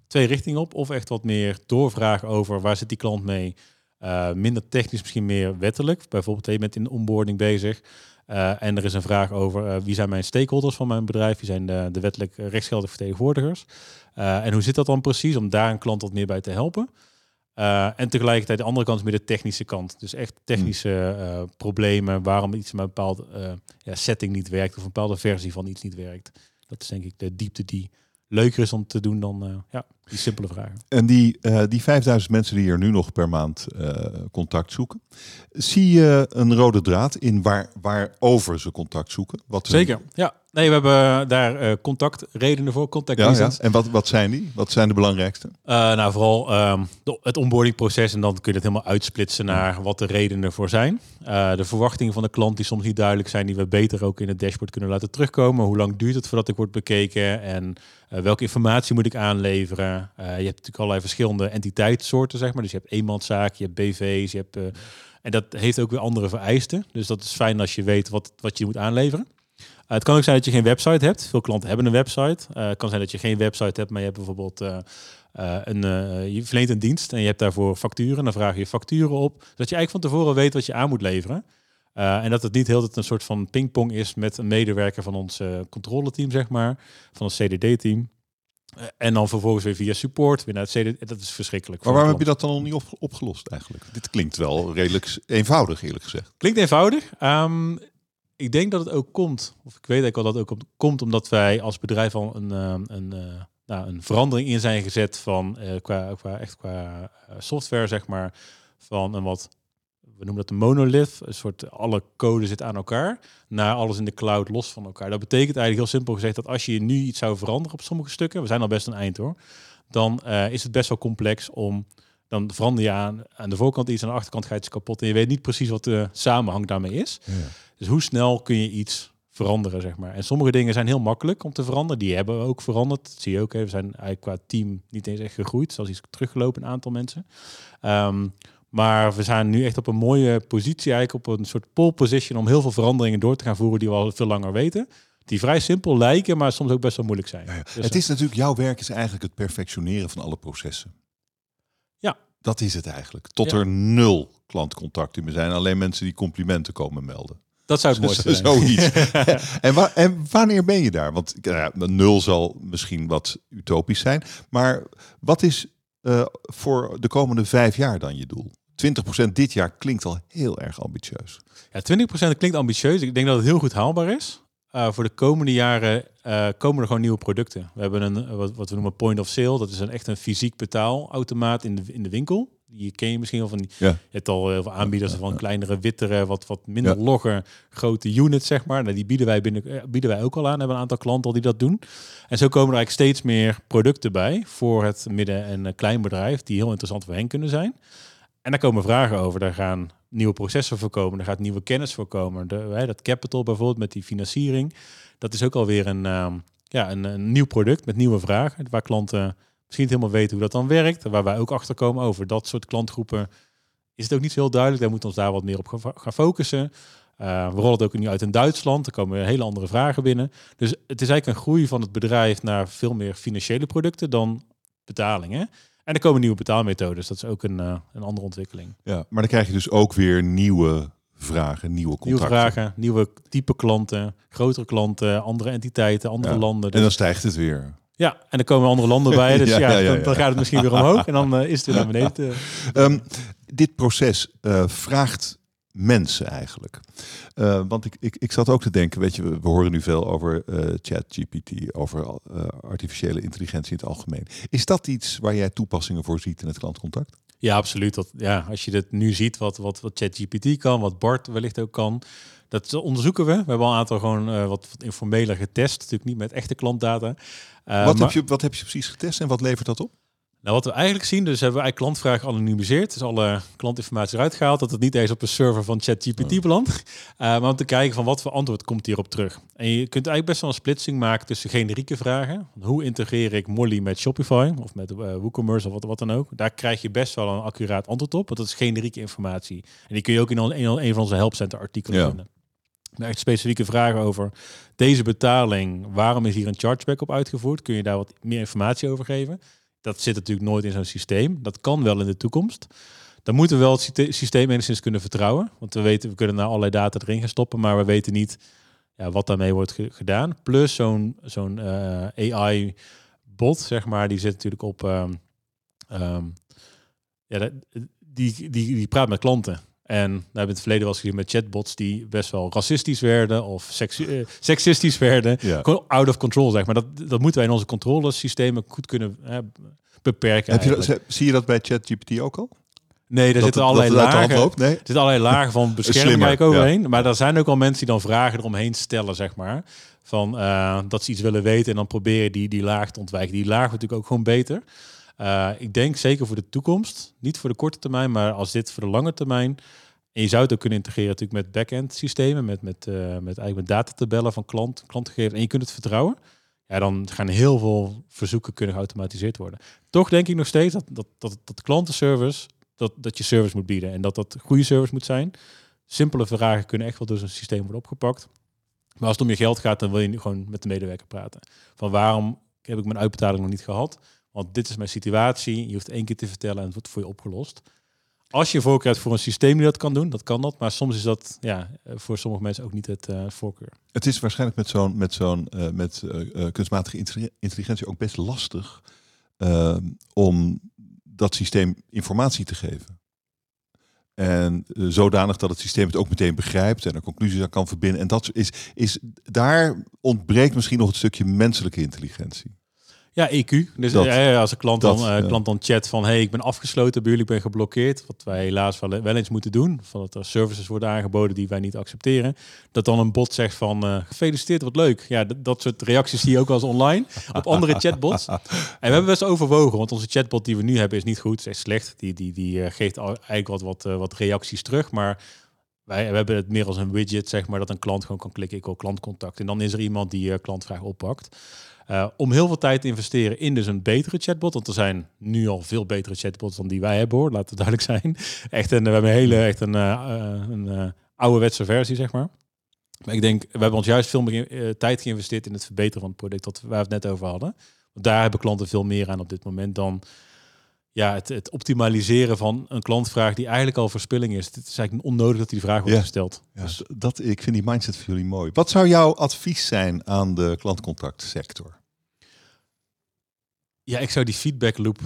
twee richtingen op. Of echt wat meer doorvragen over waar zit die klant mee. Uh, minder technisch, misschien meer wettelijk. Bijvoorbeeld, je bent in de onboarding bezig. Uh, en er is een vraag over uh, wie zijn mijn stakeholders van mijn bedrijf, wie zijn de, de wettelijk rechtsgeldige vertegenwoordigers. En hoe zit dat dan precies om daar een klant wat meer bij te helpen? Uh, en tegelijkertijd de andere kant is meer de technische kant. Dus echt technische uh, problemen, waarom iets met een bepaalde uh, ja, setting niet werkt of een bepaalde versie van iets niet werkt. Dat is denk ik de diepte die leuker is om te doen dan eh, ja, die simpele vragen. En die, eh, die 5000 mensen die er nu nog per maand eh, contact zoeken, zie je een rode draad in waar, waarover ze contact zoeken? Wat Zeker, ja. Nee, we hebben daar eh, contactredenen voor, contact Ja, ja. En wat, wat zijn die? Wat zijn de belangrijkste? Eh, nou, vooral ehm, de- het onboardingproces en dan kun je het helemaal uitsplitsen naar wat de redenen ervoor zijn. Eh, de verwachtingen van de klant die soms niet duidelijk zijn, die we beter ook in het dashboard kunnen laten terugkomen. Hoe lang duurt het voordat ik word bekeken en welke informatie moet ik aanleveren? Je hebt natuurlijk allerlei verschillende entiteitssoorten, zeg maar. Dus je hebt eenmanszaken, je hebt BV's, je hebt... en dat heeft ook weer andere vereisten. Dus dat is fijn als je weet wat, wat je moet aanleveren. Eh, het kan ook zijn dat je geen website hebt. Veel klanten hebben een website. Eh, het kan zijn dat je geen website hebt, maar je hebt bijvoorbeeld eh, een, je verleent een dienst en je hebt daarvoor facturen. Dan vraag je facturen op, zodat je eigenlijk van tevoren weet wat je aan moet leveren. En dat het niet heel een soort van pingpong is met een medewerker van ons controleteam, zeg maar, van ons CDD-team. En dan vervolgens weer via support, weer naar het CDD. Dat is verschrikkelijk. Maar waarom heb je dat dan nog niet op, opgelost eigenlijk? Dit klinkt wel redelijk eenvoudig, eerlijk gezegd. Klinkt eenvoudig. Ehm, ik denk dat het ook komt, of ik weet eigenlijk wel dat het ook komt, omdat wij als bedrijf al een, ehm, een, eh, nou, een verandering in zijn gezet van eh, qua, qua, echt qua eh, software, zeg maar, van een wat, we noemen dat een monolith, een soort alle code zit aan elkaar, naar alles in de cloud los van elkaar. Dat betekent eigenlijk heel simpel gezegd dat als je nu iets zou veranderen op sommige stukken, we zijn al best een eind hoor, dan eh, is het best wel complex om dan verander je aan, aan de voorkant iets, aan de achterkant gaat iets kapot en je weet niet precies wat de samenhang daarmee is. Dus hoe snel kun je iets veranderen, zeg maar. En sommige dingen zijn heel makkelijk om te veranderen. Die hebben we ook veranderd. Dat zie je ook. Hè. We zijn eigenlijk qua team niet eens echt gegroeid. Zelfs iets teruggelopen, een aantal mensen. Ehm, maar we zijn nu echt op een mooie positie, eigenlijk op een soort pole position om heel veel veranderingen door te gaan voeren die we al veel langer weten. Die vrij simpel lijken, maar soms ook best wel moeilijk zijn. Dus, het is natuurlijk, jouw werk is eigenlijk het perfectioneren van alle processen. Ja. Dat is het eigenlijk. Tot Ja. er nul klantcontacten meer zijn. Alleen mensen die complimenten komen melden. Dat zou het mooiste <laughs> zijn. Zoiets. <laughs> en, wa- en wanneer ben je daar? Want nou ja, nul zal misschien wat utopisch zijn. Maar wat is eh, voor de komende vijf jaar dan je doel? 20% dit jaar klinkt al heel erg ambitieus. Ja, 20% klinkt ambitieus. Ik denk dat het heel goed haalbaar is. Uh, voor de komende jaren uh, komen er gewoon nieuwe producten. We hebben een wat, wat we noemen point of sale. Dat is een echt een fysiek betaalautomaat in de, in de winkel. Die ken je misschien wel van. Die, ja. Je hebt al heel veel aanbieders van kleinere, wittere, wat, wat minder ja. logger, grote units, zeg maar. Nou, die bieden wij, binnen, bieden wij ook al aan. We hebben een aantal klanten al die dat doen. En zo komen er eigenlijk steeds meer producten bij voor het midden- en kleinbedrijf, die heel interessant voor hen kunnen zijn. En daar komen vragen over. Daar gaan nieuwe processen voor komen. Daar gaat nieuwe kennis voor komen. De, hè, dat capital bijvoorbeeld met die financiering. Dat is ook alweer een, uh, ja, een, een, nieuw product met nieuwe vragen. Waar klanten misschien niet helemaal weten hoe dat dan werkt. Waar wij ook achter komen over dat soort klantgroepen. Is het ook niet zo heel duidelijk. Daar moeten we ons daar wat meer op gaan focussen. Uh, we rollen het ook nu uit in Duitsland. Er komen hele andere vragen binnen. Dus het is eigenlijk een groei van het bedrijf naar veel meer financiële producten dan betalingen. En er komen nieuwe betaalmethodes. Dat is ook een, uh, een andere ontwikkeling. Ja, maar dan krijg je dus ook weer nieuwe vragen, nieuwe contacten. Nieuwe vragen, nieuwe type klanten, grotere klanten, andere entiteiten, andere ja. landen. Dus... En dan stijgt het weer. Ja, en dan komen andere landen bij. Dus <laughs> ja, ja, ja, dan, dan, gaat het misschien weer omhoog en dan uh, is het weer naar beneden. Um, dit proces uh, vraagt mensen eigenlijk. Uh, want ik, ik, ik zat ook te denken, weet je, we, we horen nu veel over uh, ChatGPT, over uh, artificiële intelligentie in het algemeen. Is dat iets waar jij toepassingen voor ziet in het klantcontact? Ja, absoluut. Dat, ja, als je dit nu ziet, wat, wat, wat ChatGPT kan, wat Bart wellicht ook kan, dat onderzoeken we. We hebben al een aantal gewoon uh, wat, wat informeler getest, natuurlijk niet met echte klantdata. Uh, wat, maar, heb je, wat heb je precies getest en wat levert dat op? Nou, wat we eigenlijk zien, dus hebben we eigenlijk klantvragen anonimiseerd. Dus alle klantinformatie eruit gehaald, dat het niet eens op een server van ChatGPT oh. belandt. Uh, maar om te kijken van wat voor antwoord komt hierop terug. En je kunt eigenlijk best wel een splitsing maken tussen generieke vragen. Hoe integreer ik Molly met Shopify of met uh, WooCommerce of wat, wat dan ook. Daar krijg je best wel een accuraat antwoord op, want dat is generieke informatie. En die kun je ook in een, een van onze helpcenter artikelen ja. vinden. Echt specifieke vragen over deze betaling, waarom is hier een chargeback op uitgevoerd? Kun je daar wat meer informatie over geven? Dat zit natuurlijk nooit in zo'n systeem. Dat kan wel in de toekomst. Dan moeten we wel het systeem enigszins kunnen vertrouwen. Want we weten, we kunnen naar allerlei data erin gaan stoppen, maar we weten niet ja, wat daarmee wordt ge gedaan. Plus zo'n uh, AI-bot, zeg maar, die zit natuurlijk op. Um, um, ja, die, die, die praat met klanten. En we hebben in het verleden wel eens gezien met chatbots die best wel racistisch werden of eh, seksistisch werden. Ja. Gewoon out of control, zeg maar. Dat, dat moeten wij in onze controlesystemen goed kunnen beperken. Heb je eigenlijk. dat, zie je dat bij ChatGPT ook al? nee, er zitten allerlei lagen. loopt? Nee? Er zitten allerlei lagen van <laughs> bescherming overheen. Maar er zijn ook al mensen die dan vragen eromheen stellen, zeg maar. Van eh, dat ze iets willen weten en dan proberen die, die laag te ontwijken. Die laag natuurlijk ook gewoon beter. Eh, ik denk zeker voor de toekomst, niet voor de korte termijn, maar als dit voor de lange termijn. En je zou het ook kunnen integreren natuurlijk met back-end systemen, met, met, eh, met, eigenlijk met datatabellen van klant, klantgegevens. En je kunt het vertrouwen. Ja, dan gaan heel veel verzoeken kunnen geautomatiseerd worden. Toch denk ik nog steeds dat, dat, dat, dat klantenservice, dat, dat je service moet bieden. En dat dat goede service moet zijn. Simpele vragen kunnen echt wel door zo'n systeem worden opgepakt. Maar als het om je geld gaat, dan wil je gewoon met de medewerker praten. Van waarom heb ik mijn uitbetaling nog niet gehad? Want dit is mijn situatie. Je hoeft één keer te vertellen en het wordt voor je opgelost. Als je voorkeur hebt voor een systeem die dat kan doen, dat kan dat. Maar soms is dat ja, voor sommige mensen ook niet het eh, voorkeur. Het is waarschijnlijk met zo'n met zo'n eh, met eh, kunstmatige intelli- intelligentie ook best lastig om dat systeem informatie te geven. En zodanig dat het systeem het ook meteen begrijpt en er conclusies aan kan verbinden. En dat is, is daar ontbreekt misschien nog het stukje menselijke intelligentie. Ja, EQ. Dus Dat- ja, ja, als een klant, dat, dan, eh, klant dan chat van... hey, ik ben afgesloten bij jullie, ik ben geblokkeerd. Wat wij helaas wel, wel eens moeten doen. Van dat er services worden aangeboden die wij niet accepteren. Dat dan een bot zegt van... eh, gefeliciteerd, wat leuk. Ja, dat soort reacties zie je ook wel eens online. <laughs> op andere chatbots. En we hebben best overwogen. Want onze chatbot die we nu hebben is niet goed. Is echt slecht. Die, die, die eh, geeft eigenlijk wat, wat, wat reacties terug. Maar... Wij we hebben het meer als een widget, zeg maar, dat een klant gewoon kan klikken. Ik wil klantcontact. En dan is er iemand die klantvraag oppakt. Uh, om heel veel tijd te investeren in dus een betere chatbot. Want er zijn nu al veel betere chatbots dan die wij hebben hoor. Laat het duidelijk zijn. <laughs> Echt een, we hebben een hele echt een, uh, een ouderwetse versie, zeg maar. Maar ik denk, we hebben ons juist veel meer tijd geïnvesteerd in het verbeteren van het product dat waar we het net over hadden. Want daar hebben klanten veel meer aan op dit moment dan ja, het, het optimaliseren van een klantvraag die eigenlijk al verspilling is. Het is eigenlijk onnodig dat die vraag wordt Ja. gesteld. Ja, dus dat, ik vind die mindset voor jullie mooi. Wat zou jouw advies zijn aan de klantcontactsector? Ja, ik zou die feedback loop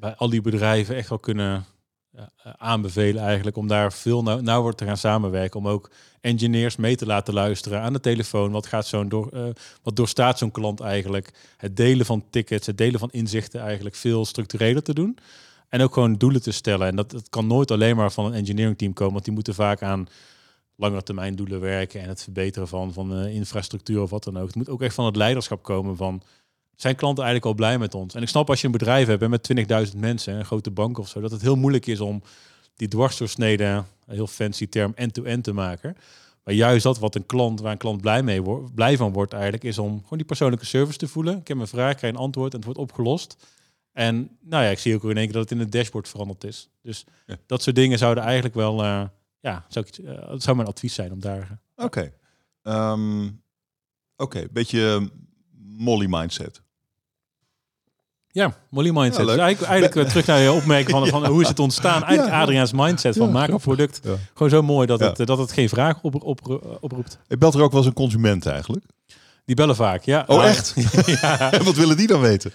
bij al die bedrijven echt wel kunnen ja, aanbevelen eigenlijk. Om daar veel nauw, nauwer te gaan samenwerken. Om ook engineers mee te laten luisteren aan de telefoon. Wat gaat zo'n door, uh, wat doorstaat zo'n klant eigenlijk? Het delen van tickets, het delen van inzichten eigenlijk veel structureler te doen. En ook gewoon doelen te stellen. En dat, dat kan nooit alleen maar van een engineering team komen. Want die moeten vaak aan langere termijn doelen werken. En het verbeteren van, van infrastructuur of wat dan ook. Het moet ook echt van het leiderschap komen van zijn klanten eigenlijk al blij met ons? En ik snap als je een bedrijf hebt met 20.000 mensen, een grote bank of zo, dat het heel moeilijk is om die dwarsdoorsnede, een heel fancy term, end-to-end te maken. Maar juist dat wat een klant, waar een klant blij, mee wordt, blij van wordt eigenlijk, is om gewoon die persoonlijke service te voelen. Ik heb een vraag, krijg een antwoord en het wordt opgelost. En nou ja, ik zie ook in één keer dat het in het dashboard veranderd is. Dus ja. dat soort dingen zouden eigenlijk wel, uh, ja, zou ik, uh, dat zou mijn advies zijn om daar... Oké, okay. um, oké, okay. beetje Molly mindset. Ja, Molly mindset. Ja, dus eigenlijk, eigenlijk terug naar je opmerking van, <laughs> van hoe is het ontstaan. Eigenlijk ja, Adriaans mindset van maak een product. Gewoon zo mooi dat, het, dat het geen vraag op, op, oproept. Ik belt er ook wel eens een consument eigenlijk. Die bellen vaak, ja. Oh, echt? <laughs> ja. Wat willen die dan weten?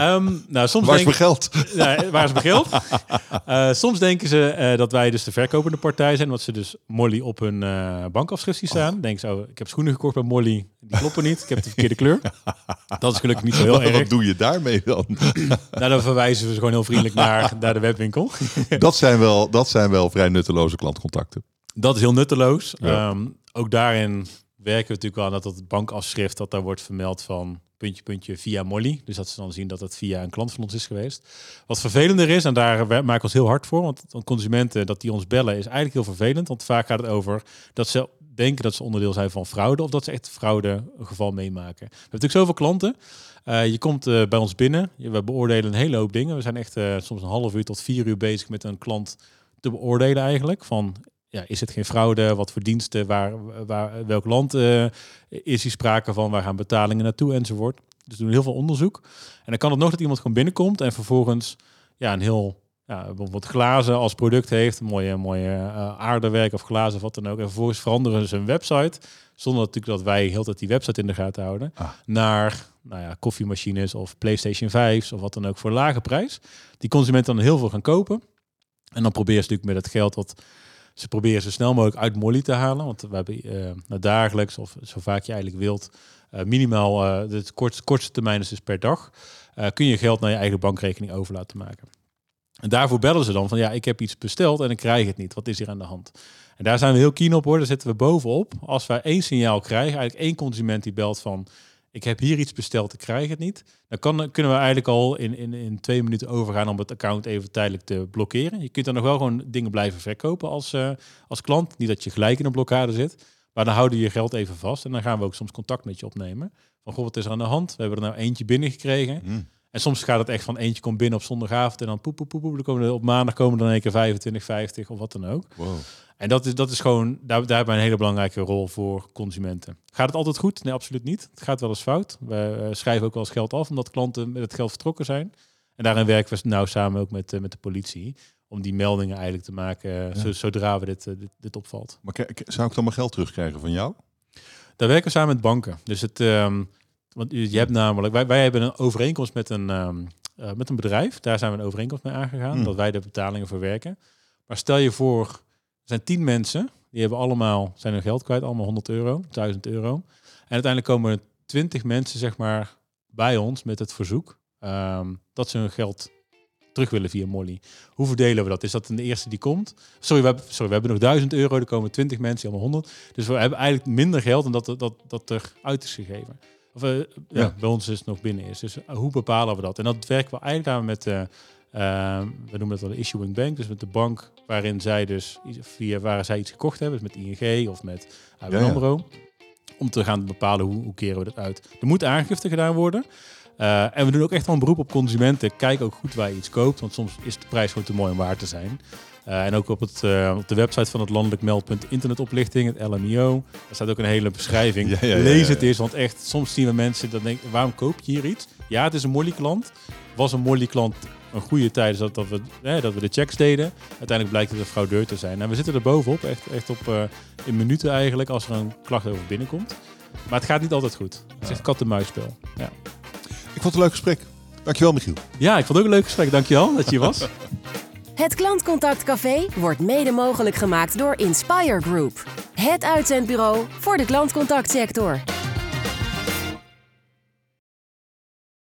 Um, nou, soms waar is mijn geld? <laughs> Waar is mijn geld? uh, soms denken ze uh, dat wij dus de verkopende partij zijn, omdat ze dus Molly op hun uh, bankafschrift zien staan. Oh. Denken ze, oh, ik heb schoenen gekocht bij Molly, die kloppen niet. Ik heb de verkeerde kleur. Dat is gelukkig niet zo heel <laughs> erg. Wat doe je daarmee dan? nou, dan verwijzen we ze gewoon heel vriendelijk naar, naar de webwinkel. dat, zijn wel, dat zijn wel vrij nutteloze klantcontacten. Dat is heel nutteloos. Ja. Um, ook daarin werken we natuurlijk aan dat het bankafschrift dat daar wordt vermeld van puntje puntje via Molly. Dus dat ze dan zien dat het via een klant van ons is geweest. Wat vervelender is, en daar maken we ons heel hard voor, want consumenten dat die ons bellen is eigenlijk heel vervelend. Want vaak gaat het over dat ze denken dat ze onderdeel zijn van fraude of dat ze echt fraude geval meemaken. We hebben natuurlijk zoveel klanten. Uh, je komt uh, bij ons binnen, we beoordelen een hele hoop dingen. We zijn echt uh, soms een half uur tot vier uur bezig met een klant te beoordelen eigenlijk. Van ja, is het geen fraude? Wat voor diensten? Waar, waar, welk land uh, is hier sprake van? Waar gaan betalingen naartoe? Enzovoort. Dus we doen heel veel onderzoek. En dan kan het nog dat iemand gewoon binnenkomt en vervolgens ja, een heel ja, bijvoorbeeld glazen als product heeft, mooie, mooie uh, aardewerk of glazen of wat dan ook. En vervolgens veranderen ze een website, zonder natuurlijk dat wij heel tijd die website in de gaten houden, ah. naar nou ja, koffiemachines of PlayStation 5's of wat dan ook voor lage prijs. Die consumenten dan heel veel gaan kopen. En dan probeer je natuurlijk met het geld wat Ze proberen zo snel mogelijk uit Molly te halen. Want we hebben uh, dagelijks of zo vaak je eigenlijk wilt, uh, minimaal uh, de kortste, kortste termijn is dus per dag. kun je geld naar je eigen bankrekening over laten maken. En daarvoor bellen ze dan van ja, ik heb iets besteld en ik krijg het niet. Wat is hier aan de hand? En daar zijn we heel keen op hoor. Daar zitten we bovenop. Als wij één signaal krijgen, eigenlijk één consument die belt van ik heb hier iets besteld, ik krijg het niet. Dan kan, kunnen we eigenlijk al in, in, in twee minuten overgaan om het account even tijdelijk te blokkeren. Je kunt dan nog wel gewoon dingen blijven verkopen als, uh, als klant. Niet dat je gelijk in een blokkade zit. Maar dan houden je je geld even vast. En dan gaan we ook soms contact met je opnemen. Van goh, wat is er aan de hand? We hebben er nou eentje binnengekregen. Mm. En soms gaat het echt van eentje komt binnen op zondagavond en dan poep, poep, poep, poep. Dan komen er op maandag komen dan een keer 25, 50 of wat dan ook. Wow. En dat is, dat is gewoon, daar, daar hebben we een hele belangrijke rol voor consumenten. Gaat het altijd goed? Nee, absoluut niet. Het gaat wel eens fout. We uh, schrijven ook wel eens geld af omdat klanten met het geld vertrokken zijn. En daarin werken we nou samen ook met, uh, met de politie. Om die meldingen eigenlijk te maken uh, ja. zodra we dit, dit, dit, opvalt. Maar zou ik dan mijn geld terugkrijgen van jou? Daar werken we samen met banken. Dus het, um, want je hebt namelijk, wij, wij hebben een overeenkomst met een, um, met een bedrijf. Daar zijn we een overeenkomst mee aangegaan. Hmm. Dat wij de betalingen verwerken. Maar stel je voor, zijn tien mensen, die hebben allemaal, zijn hun geld kwijt, allemaal 100 euro, 1000 euro. En uiteindelijk komen er 20 mensen, zeg maar, bij ons met het verzoek um, dat ze hun geld terug willen via Molly. Hoe verdelen we dat? Is dat de eerste die komt? Sorry, we hebben, sorry, we hebben nog 1000 euro, er komen 20 mensen, allemaal 100. Dus we hebben eigenlijk minder geld dan dat, dat, dat er uit is gegeven. Of uh, ja. ja. bij ons is het nog binnen is. Dus uh, hoe bepalen we dat? En dat werken we eigenlijk aan met... Uh, uh, we noemen het wel de issuing bank, dus met de bank waarin zij dus via waar zij iets gekocht hebben, dus met ING of met ABN AMRO, om te gaan bepalen hoe, hoe keren we dat uit. Er moet aangifte gedaan worden. Uh, en we doen ook echt wel een beroep op consumenten. Kijk ook goed waar je iets koopt, want soms is de prijs gewoon te mooi om waar te zijn. Uh, en ook op, het, uh, op de website van het landelijk meldpunt internetoplichting, het LMIO. Daar staat ook een hele beschrijving. Ja, ja, ja, Lees het eens, want echt, soms zien we mensen dat denken, waarom koop je hier iets? Ja, het is een Molly klant. Was een Molly klant een goede tijd dat, dat, we, hè, dat we de checks deden. Uiteindelijk blijkt het een fraudeur te zijn. En we zitten er bovenop, echt, echt op uh, in minuten eigenlijk, als er een klacht over binnenkomt. Maar het gaat niet altijd goed. Het is echt kat-en-muisspel. Ja. Ik vond het een leuk gesprek. Dankjewel, Michiel. Ja, ik vond het ook een leuk gesprek. Dankjewel dat je hier was. <laughs> Het Klantcontact Café wordt mede mogelijk gemaakt door Inspire Group. Het uitzendbureau voor de klantcontactsector.